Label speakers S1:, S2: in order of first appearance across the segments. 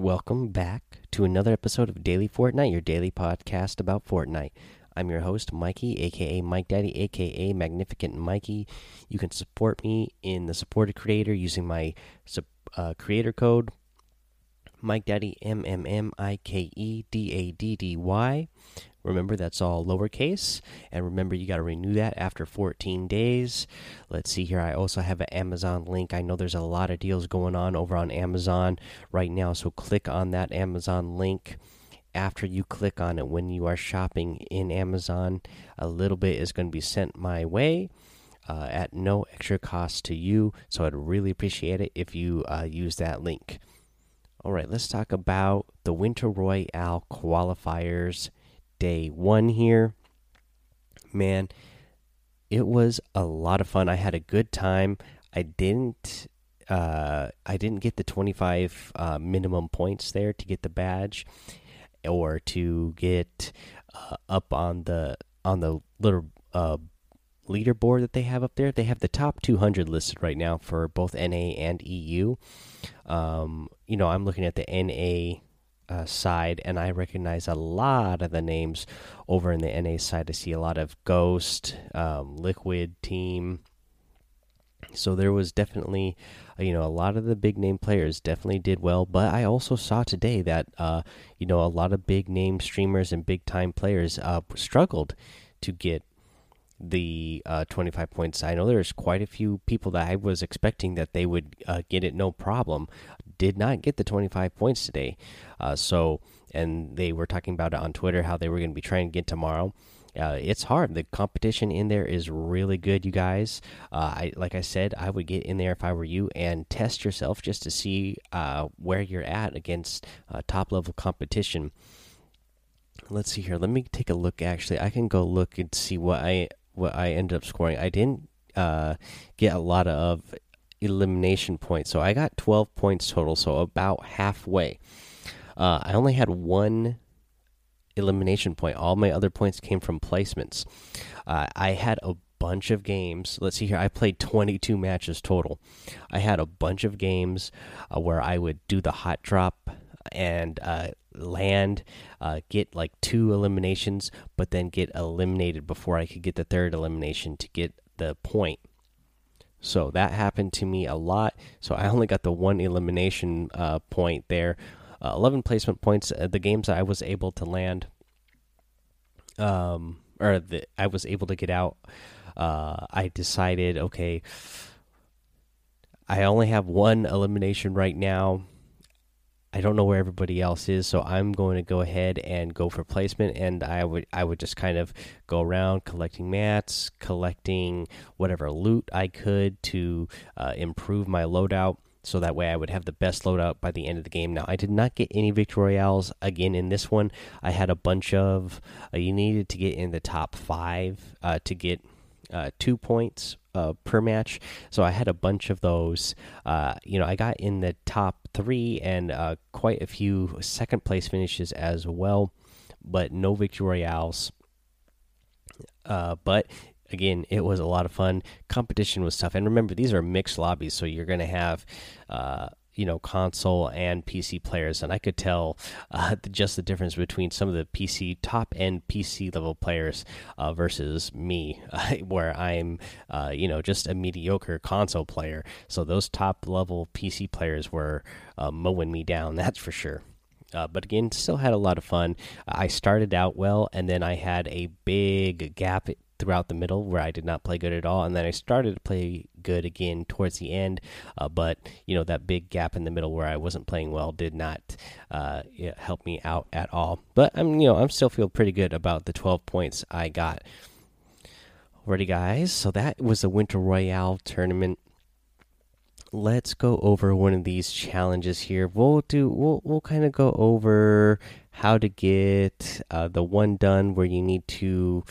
S1: Welcome back to another episode of Daily Fortnite, your daily podcast about Fortnite. I'm your host, Mikey, aka Mike Daddy, aka Magnificent Mikey. You can support me in the supported creator using my uh, creator code, Mike Daddy, M M M I K E D A D D Y. Remember, that's all lowercase. And remember, you got to renew that after 14 days. Let's see here. I also have an Amazon link. I know there's a lot of deals going on over on Amazon right now. So click on that Amazon link. After you click on it, when you are shopping in Amazon, a little bit is going to be sent my way. Uh, at no extra cost to you, so I'd really appreciate it if you uh, use that link. All right, let's talk about the Winter Royale qualifiers day one here. Man, it was a lot of fun. I had a good time. I didn't uh, I didn't get the 25 uh, minimum points there to get the badge or to get uh, up on the on the little uh, leaderboard that they have up there. They have the top 200 listed right now for both NA and EU. Um, you know, I'm looking at the NA uh, side, and I recognize a lot of the names over in the NA side. I see a lot of Ghost, um, Liquid Team. So there was definitely, uh, you know, a lot of the big name players definitely did well. But I also saw today that, uh, you know, a lot of big name streamers and big time players uh, struggled to get the uh, 25 points. I know there's quite a few people that I was expecting that they would uh, get it no problem. Did not get the 25 points today. Uh, so, and they were talking about it on Twitter how they were going to be trying to get tomorrow. Uh, it's hard. The competition in there is really good, you guys. Uh, I like I said, I would get in there if I were you and test yourself just to see uh, where you're at against top level competition let's see here. Let me take a look. Actually, I can go look and see what I what I ended up scoring. I didn't uh, get a lot of elimination points, so I got 12 points total, so about halfway. Uh, I only had one elimination point. All my other points came from placements. Uh, I had a bunch of games. Let's see here. I played 22 matches total. I had a bunch of games uh, where I would do the hot drop and uh, land, uh, get like two eliminations, but then get eliminated before I could get the third elimination to get the point. So that happened to me a lot. So I only got the one elimination uh, point there. Uh, 11 placement points. Uh, the games I was able to land, um, or the, I was able to get out, uh, I decided, okay, I only have one elimination right now I don't know where everybody else is, so I'm going to go ahead and go for placement. And I would I would just kind of go around collecting mats, collecting whatever loot I could to uh, improve my loadout. So that way I would have the best loadout by the end of the game. Now I did not get any victory royales again in this one. I had a bunch of. Uh, you needed to get in the top five uh, to get uh, two points uh, per match. So I had a bunch of those. Uh, you know, I got in the top three and uh, quite a few second place finishes as well, but no victory royales. Uh, but again, it was a lot of fun. Competition was tough, and remember, these are mixed lobbies, so you're going to have uh, you know console and PC players, and I could tell uh, just the difference between some of the PC top end PC level players uh, versus me, where I'm uh, you know just a mediocre console player. So those top level PC players were uh, mowing me down, that's for sure. Uh, but again, still had a lot of fun. I started out well, and then I had a big gap throughout the middle where I did not play good at all, and then I started to play good again towards the end. Uh, but you know that big gap in the middle where I wasn't playing well did not uh, help me out at all. But I'm you know I'm still feel pretty good about the 12 points I got. Alrighty, guys. So that was the Winter Royale tournament. Let's go over one of these challenges here. We'll do. We'll we'll kind of go over how to get uh, the one done where you need to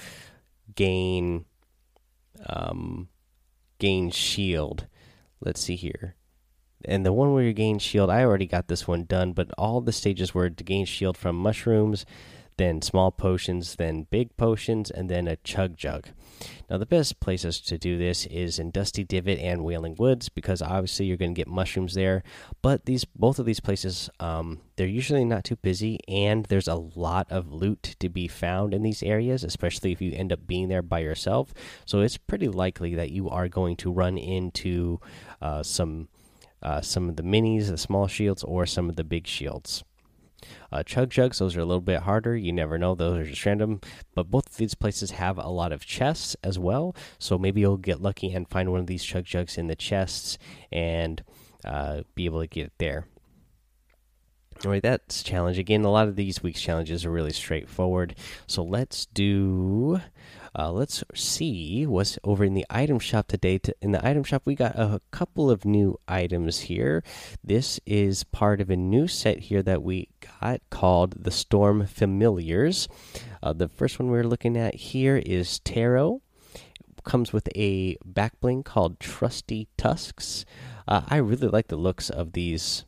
S1: gain um gain shield. Let's see here. And the one where you gain shield, I already got this one done, but all the stages were to gain shield from mushrooms, then small potions, then big potions, and then a chug jug. Now, the best places to do this is in Dusty Divot and Wailing Woods because obviously you're going to get mushrooms there. But these both of these places, um, they're usually not too busy, and there's a lot of loot to be found in these areas, especially if you end up being there by yourself. So it's pretty likely that you are going to run into uh, some uh, some of the minis, the small shields, or some of the big shields. Uh, chug jugs, those are a little bit harder. You never know; those are just random. But both of these places have a lot of chests as well, so maybe you'll get lucky and find one of these chug jugs in the chests and uh, be able to get it there. All right, that's challenge again. A lot of these week's challenges are really straightforward. So let's do uh, let's see what's over in the item shop today. In the item shop, we got a couple of new items here. This is part of a new set here that we got called the Storm Familiars. Uh, the first one we're looking at here is Tarot. Comes with a back bling called Trusty Tusks. Uh, I really like the looks of these,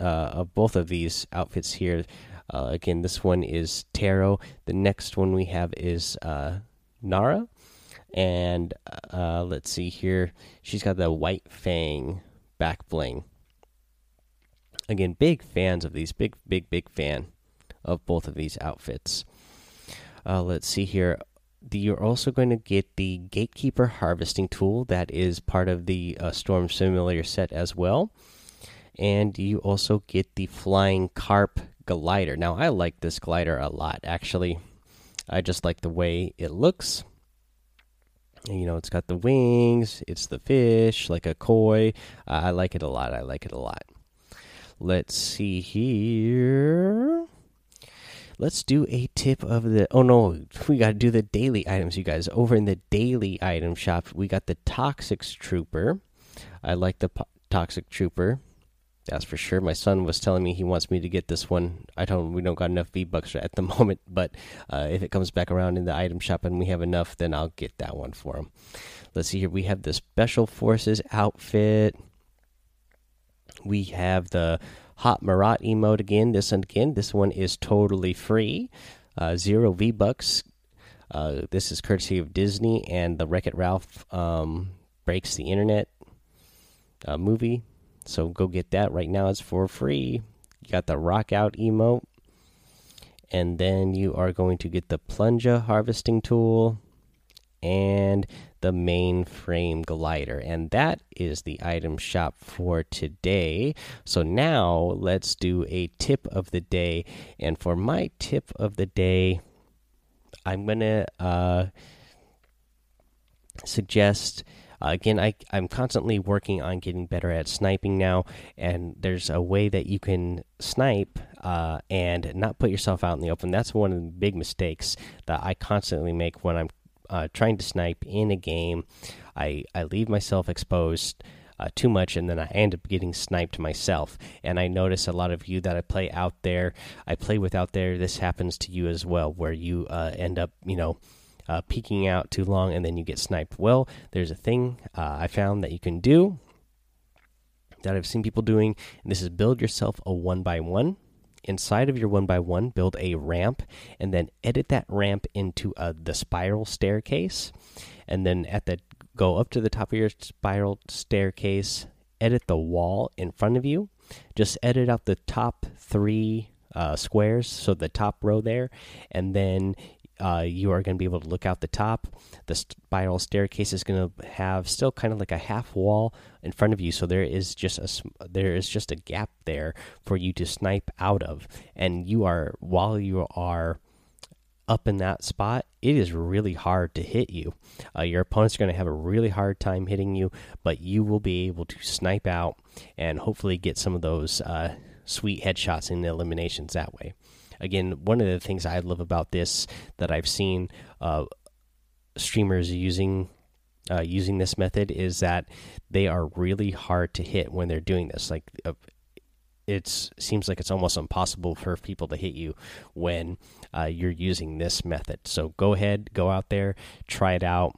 S1: uh, of both of these outfits here. Uh, again, this one is Tarot. The next one we have is uh, Nara. And uh, let's see here. She's got the white fang back bling. Again, big fans of these. Big, big, big fan of both of these outfits. Uh, let's see here. The, you're also going to get the Gatekeeper harvesting tool that is part of the uh, Storm Familiar set as well. And you also get the Flying Carp glider. Now, I like this glider a lot, actually. I just like the way it looks. You know, it's got the wings, it's the fish, like a koi. Uh, I like it a lot. I like it a lot. Let's see here. Let's do a tip of the. Oh no, we got to do the daily items, you guys. Over in the daily item shop, we got the Toxic Trooper. I like the Toxic Trooper. That's for sure. My son was telling me he wants me to get this one. I told him we don't got enough V bucks at the moment, but uh, if it comes back around in the item shop and we have enough, then I'll get that one for him. Let's see here. We have the Special Forces outfit. We have the Hot Marat emote again. This one again. This one is totally free. Uh, zero V bucks. Uh, this is courtesy of Disney and the Wreck It Ralph um, breaks the internet uh, movie so go get that right now. It's for free. You got the rock out emote. And then you are going to get the plunger harvesting tool and the mainframe glider. And that is the item shop for today. So now let's do a tip of the day. And for my tip of the day, I'm going to uh, suggest again, I, I'm constantly working on getting better at sniping now, and there's a way that you can snipe uh, and not put yourself out in the open. That's one of the big mistakes that I constantly make when I'm uh, trying to snipe in a game. I, I leave myself exposed. Uh, too much, and then I end up getting sniped myself. And I notice a lot of you that I play out there, I play with out there. This happens to you as well, where you uh, end up, you know, uh, peeking out too long and then you get sniped. Well, there's a thing uh, I found that you can do that I've seen people doing, this is build yourself a one by one. Inside of your one by one, build a ramp, and then edit that ramp into a, the spiral staircase. And then at the go up to the top of your spiral staircase, edit the wall in front of you. Just edit out the top three uh, squares, so the top row there, and then uh, you are going to be able to look out the top. The spiral staircase is going to have still kind of like a half wall in front of you, so there is just a there is just a gap there for you to snipe out of. And you are while you are up in that spot, it is really hard to hit you. Uh, your opponents are going to have a really hard time hitting you, but you will be able to snipe out and hopefully get some of those uh, sweet headshots in the eliminations that way again, one of the things I love about this that I've seen uh, streamers using uh, using this method is that they are really hard to hit when they're doing this. Like uh, it seems like it's almost impossible for people to hit you when uh, you're using this method. So go ahead, go out there, try it out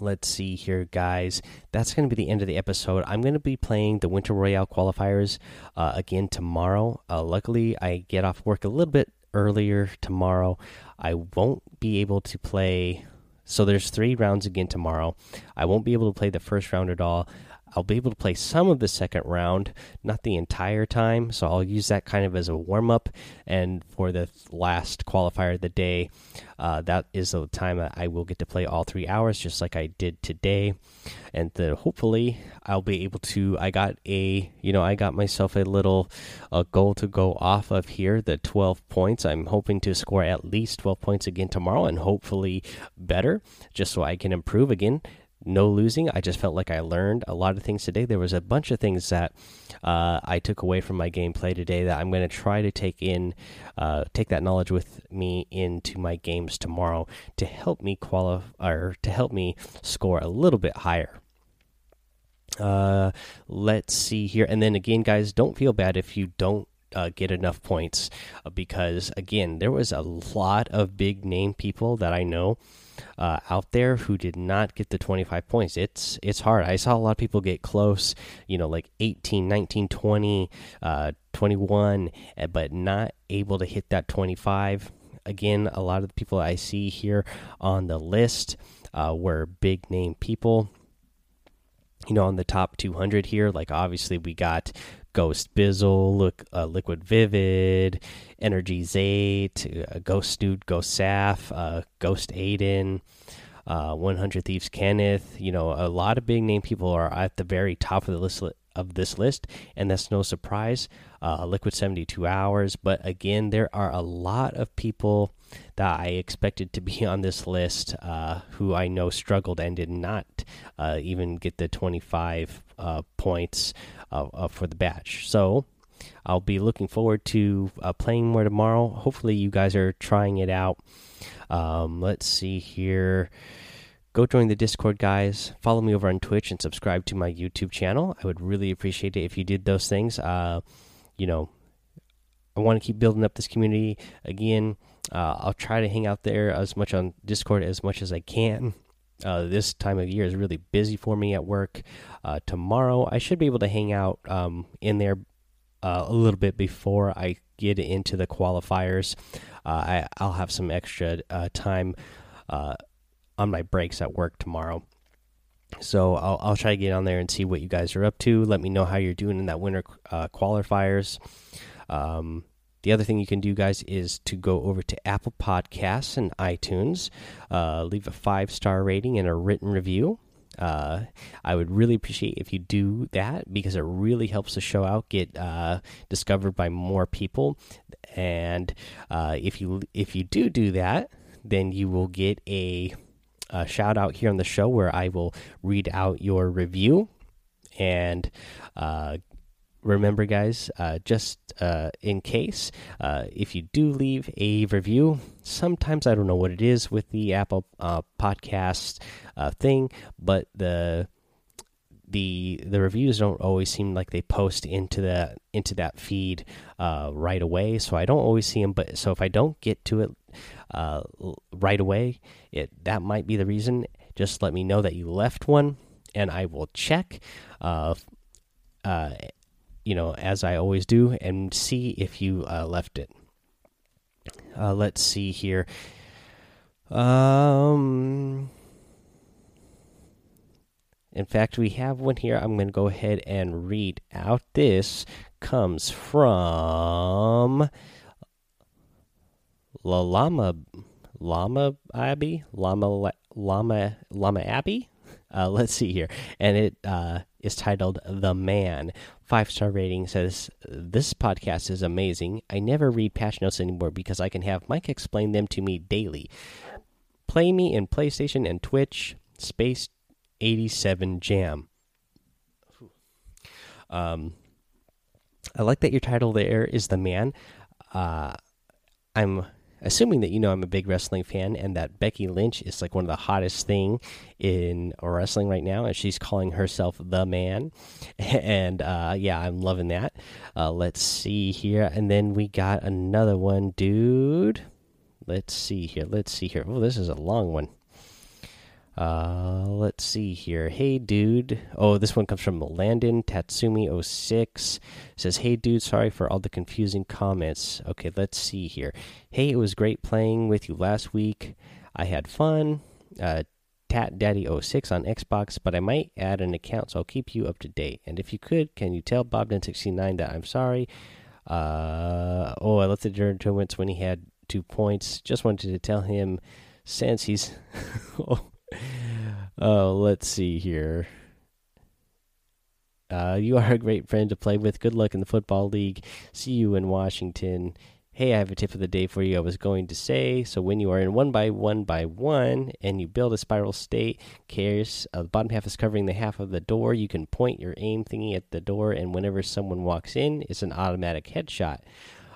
S1: let's see here, guys. That's going to be the end of the episode. I'm going to be playing the Winter Royale qualifiers uh, again tomorrow. Uh, luckily, I get off work a little bit earlier tomorrow. I won't be able to play. So there's three rounds again tomorrow. I won't be able to play the first round at all. I'll be able to play some of the second round, not the entire time. So I'll use that kind of as a warm up. And for the last qualifier of the day, uh, that is the time I will get to play all three hours, just like I did today. And then hopefully I'll be able to. I got a, you know, I got myself a little a goal to go off of here, the 12 points. I'm hoping to score at least 12 points again tomorrow, and hopefully better, just so I can improve again no losing. I just felt like I learned a lot of things today. There was a bunch of things that uh, I took away from my gameplay today that I'm going to try to take in, uh, take that knowledge with me into my games tomorrow to help me qualify or to help me score a little bit higher. Uh, let's see here, and then again, guys, don't feel bad if you don't uh, get enough points uh, because again there was a lot of big name people that i know uh, out there who did not get the 25 points. It's it's hard. I saw a lot of people get close, you know, like 18, 19, 20, uh, 21, eh, but not able to hit that 25. Again, a lot of the people I see here on the list uh, were big name people. You know, on the top 200 here, like obviously we got Ghost Bizzle, look, uh, Liquid Vivid, Energy Zayt, uh, Ghost Snoot, Ghost Saf, uh, Ghost Aydan, uh, 100 Thieves Kenneth. You know, a lot of big name people are at the very top of the list of this list, and that's no surprise. Uh, Liquid 72 Hours, but again, there are a lot of people that I expected to be on this list uh, who I know struggled and did not even get the 25 uh, points for the batch. So I'll be looking forward to uh, playing more tomorrow. Hopefully, you guys are trying it out. Um, let's see here. Go join the Discord, guys. Follow me over on Twitch and subscribe to my YouTube channel. I would really appreciate it if you did those things. Uh, you know, I want to keep building up this community. Again, uh, I'll try to hang out there as much on Discord as much as I can. Uh, this time of year is really busy for me at work. Uh, tomorrow, I should be able to hang out um, in there uh, a little bit before I get into the qualifiers. Uh, I, will have some extra uh, time uh, on my breaks at work tomorrow. So I'll, I'll try to get on there and see what you guys are up to. Let me know how you're doing in that winter qualifiers. Um, the other thing you can do, guys, is to go over to Apple Podcasts and iTunes, uh, leave a five star rating and a written review. Uh, I would really appreciate if you do that because it really helps the show out get uh, discovered by more people. And uh, if you if you do do that, then you will get a, a shout out here on the show where I will read out your review and uh, remember, guys, uh, just uh, in case, uh, if you do leave a review, sometimes I don't know what it is with the Apple uh, podcast uh, thing, but the the the reviews don't always seem like they post into the into that feed uh, right away. So I don't always see them. But so if I don't get to it right away, it that might be the reason. Just let me know that you left one, and I will check. Uh, uh, you know, as I always do, and see if you uh, left it. Uh, let's see here. Um, in fact, we have one here. I'm going to go ahead and read out. This comes from La Llama Llama Abbey Llama Llama Llama Abbey. Uh, let's see here, and it uh, is titled "The Man." Five star rating says this podcast is amazing. I never read patch notes anymore because I can have Mike explain them to me daily. Play me in PlayStation and Twitch. Space eighty seven Jam. Um, I like that your title there is "The Man." Uh, I'm assuming that you know I'm a big wrestling fan and that Becky Lynch is like one of the hottest thing in wrestling right now, and she's calling herself the man. And uh, yeah, I'm loving that. Uh, let's see here, and then we got another one, dude. Let's see here. Let's see here. Oh, this is a long one. Uh, let's see here. Hey, dude. Oh, this one comes from Landon Tatsumi06. Says, Hey, dude, sorry for all the confusing comments. Okay, let's see here. Hey, it was great playing with you last week. I had fun. Uh, Tat Daddy 06 on Xbox, but I might add an account, so I'll keep you up to date. And if you could, can you tell Bob1069 that I'm sorry? Uh, oh, I left the tournaments when he had two points. Just wanted to tell him since he's. oh, Oh, let's see here. Uh, you are a great friend to play with. Good luck in the football league. See you in Washington. Hey, I have a tip of the day for you. I was going to say so when you are in one by one by one and you build a spiral state, cares uh, the bottom half is covering the half of the door. You can point your aim thingy at the door, and whenever someone walks in, it's an automatic headshot.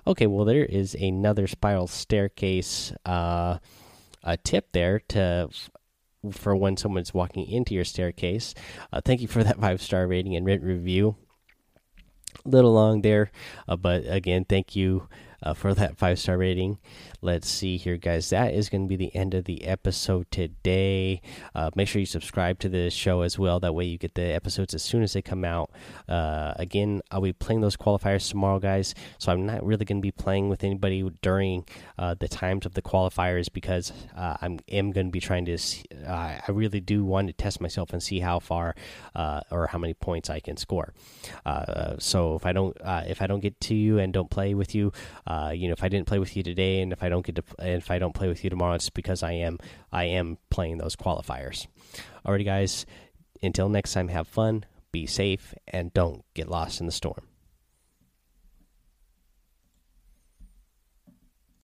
S1: Okay, well there is another spiral staircase uh, a tip there to for when someone's walking into your staircase. Uh, thank you for that five star rating and review. A little long there, uh, but again, thank you uh, for that five star rating. Let's see here, guys. That is going to be the end of the episode today. Uh, make sure you subscribe to the show as well. That way, you get the episodes as soon as they come out. Uh, again, I'll be playing those qualifiers tomorrow, guys. So I'm not really going to be playing with anybody during uh, the times of the qualifiers because uh, I am going to be trying to. See, uh, I really do want to test myself and see how far or how many points I can score. so if I don't if I don't get to you and don't play with you, Uh, you know, if I didn't play with you today and if I I don't get to if I don't play with you tomorrow, it's because I am I am playing those qualifiers. Alrighty, guys. Until next time, have fun, be safe, and don't get lost in the storm.